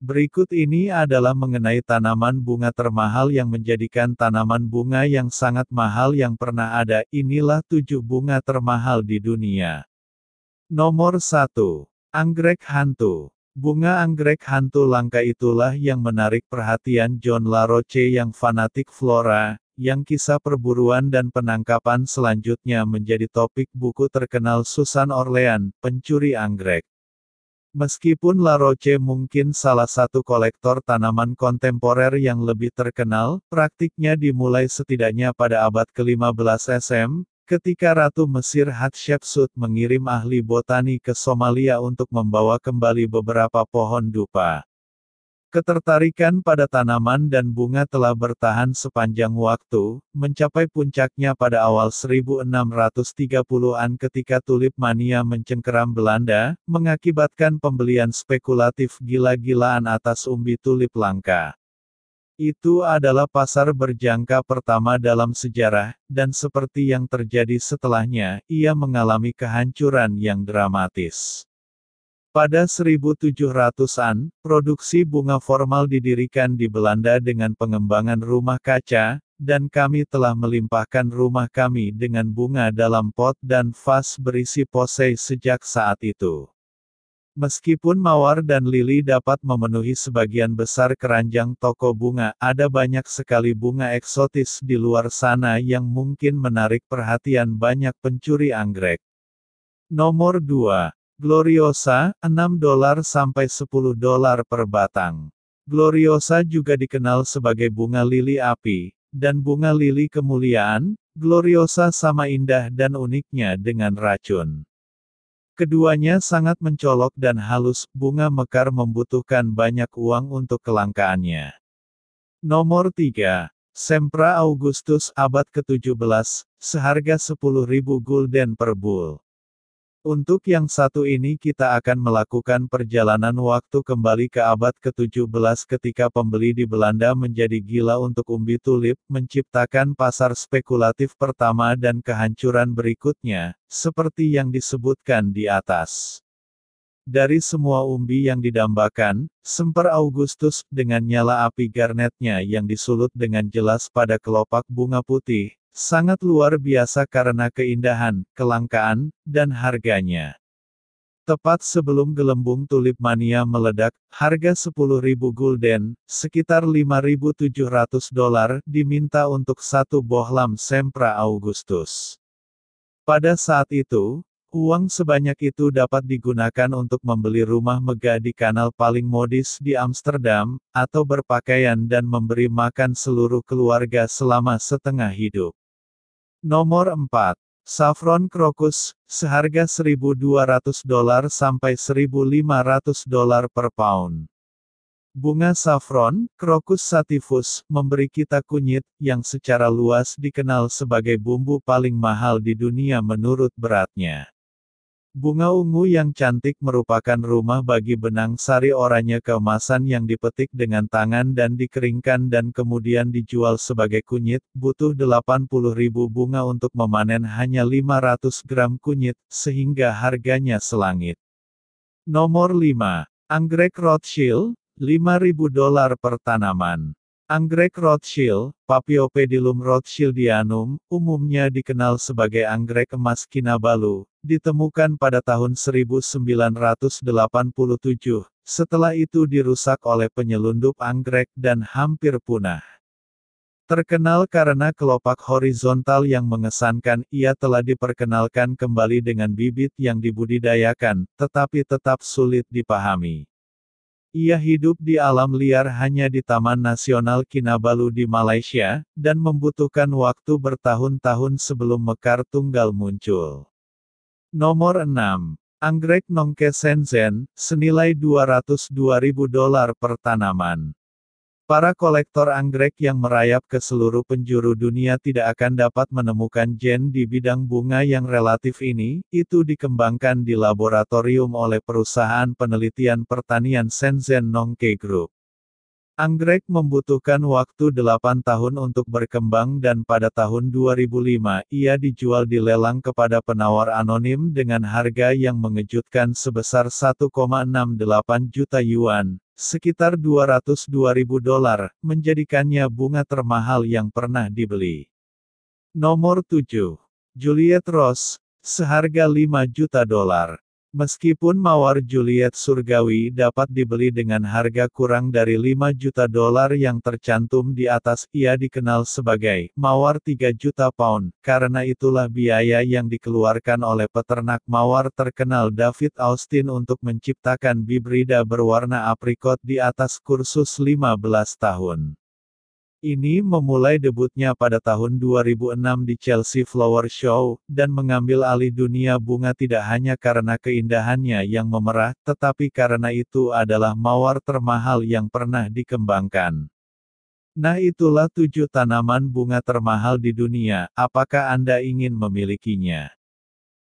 Berikut ini adalah mengenai tanaman bunga termahal yang menjadikan tanaman bunga yang sangat mahal yang pernah ada. Inilah tujuh bunga termahal di dunia. Nomor 1. Anggrek hantu. Bunga anggrek hantu langka itulah yang menarik perhatian John LaRoche yang fanatik flora, yang kisah perburuan dan penangkapan selanjutnya menjadi topik buku terkenal Susan Orlean, Pencuri Anggrek. Meskipun La Roche mungkin salah satu kolektor tanaman kontemporer yang lebih terkenal, praktiknya dimulai setidaknya pada abad ke-15 SM, ketika Ratu Mesir Hatshepsut mengirim ahli botani ke Somalia untuk membawa kembali beberapa pohon dupa. Ketertarikan pada tanaman dan bunga telah bertahan sepanjang waktu, mencapai puncaknya pada awal 1630-an ketika tulip mania mencengkeram Belanda, mengakibatkan pembelian spekulatif gila-gilaan atas umbi tulip langka. Itu adalah pasar berjangka pertama dalam sejarah, dan seperti yang terjadi setelahnya, ia mengalami kehancuran yang dramatis. Pada 1700-an, produksi bunga formal didirikan di Belanda dengan pengembangan rumah kaca, dan kami telah melimpahkan rumah kami dengan bunga dalam pot dan vas berisi posei sejak saat itu. Meskipun mawar dan lili dapat memenuhi sebagian besar keranjang toko bunga, ada banyak sekali bunga eksotis di luar sana yang mungkin menarik perhatian banyak pencuri anggrek. Nomor 2. Gloriosa, 6 dolar sampai 10 dolar per batang. Gloriosa juga dikenal sebagai bunga lili api, dan bunga lili kemuliaan, Gloriosa sama indah dan uniknya dengan racun. Keduanya sangat mencolok dan halus, bunga mekar membutuhkan banyak uang untuk kelangkaannya. Nomor 3. Sempra Augustus abad ke-17, seharga 10.000 gulden per bull. Untuk yang satu ini kita akan melakukan perjalanan waktu kembali ke abad ke-17 ketika pembeli di Belanda menjadi gila untuk umbi tulip, menciptakan pasar spekulatif pertama dan kehancuran berikutnya, seperti yang disebutkan di atas. Dari semua umbi yang didambakan, Semper Augustus, dengan nyala api garnetnya yang disulut dengan jelas pada kelopak bunga putih, Sangat luar biasa karena keindahan, kelangkaan, dan harganya. Tepat sebelum gelembung tulip mania meledak, harga 10.000 gulden, sekitar 5.700 dolar, diminta untuk satu bohlam Sempra Augustus. Pada saat itu, uang sebanyak itu dapat digunakan untuk membeli rumah megah di kanal paling modis di Amsterdam, atau berpakaian dan memberi makan seluruh keluarga selama setengah hidup. Nomor 4. Saffron crocus, seharga 1.200 dolar sampai 1.500 dolar per pound. Bunga saffron, Crocus sativus, memberi kita kunyit, yang secara luas dikenal sebagai bumbu paling mahal di dunia menurut beratnya. Bunga ungu yang cantik merupakan rumah bagi benang sari oranye keemasan yang dipetik dengan tangan dan dikeringkan dan kemudian dijual sebagai kunyit, butuh 80.000 bunga untuk memanen hanya 500 gram kunyit, sehingga harganya selangit. Nomor 5. Anggrek Rothschild, 5.000 dolar per tanaman. Anggrek Rothschild, Paphiopedilum rothschildianum, umumnya dikenal sebagai anggrek emas Kinabalu, ditemukan pada tahun 1987, setelah itu dirusak oleh penyelundup anggrek dan hampir punah. Terkenal karena kelopak horizontal yang mengesankan, ia telah diperkenalkan kembali dengan bibit yang dibudidayakan, tetapi tetap sulit dipahami. Ia hidup di alam liar hanya di Taman Nasional Kinabalu di Malaysia, dan membutuhkan waktu bertahun-tahun sebelum mekar tunggal muncul. Nomor 6. Anggrek Nongke Shenzhen, senilai 202.000 dolar per tanaman. Para kolektor anggrek yang merayap ke seluruh penjuru dunia tidak akan dapat menemukan gen di bidang bunga yang relatif ini, itu dikembangkan di laboratorium oleh perusahaan penelitian pertanian Shenzhen Nongke Group. Anggrek membutuhkan waktu 8 tahun untuk berkembang dan pada tahun 2005, ia dijual di lelang kepada penawar anonim dengan harga yang mengejutkan sebesar 1,68 juta yuan, sekitar 202 ribu dolar, menjadikannya bunga termahal yang pernah dibeli. Nomor 7. Juliet Ross, seharga 5 juta dolar. Meskipun mawar Juliet surgawi dapat dibeli dengan harga kurang dari 5 juta dolar yang tercantum di atas, ia dikenal sebagai mawar 3 juta pound. Karena itulah biaya yang dikeluarkan oleh peternak mawar terkenal David Austin untuk menciptakan bibrida berwarna aprikot di atas kursus 15 tahun. Ini memulai debutnya pada tahun 2006 di Chelsea Flower Show, dan mengambil alih dunia bunga tidak hanya karena keindahannya yang memerah, tetapi karena itu adalah mawar termahal yang pernah dikembangkan. Nah itulah tujuh tanaman bunga termahal di dunia, apakah Anda ingin memilikinya?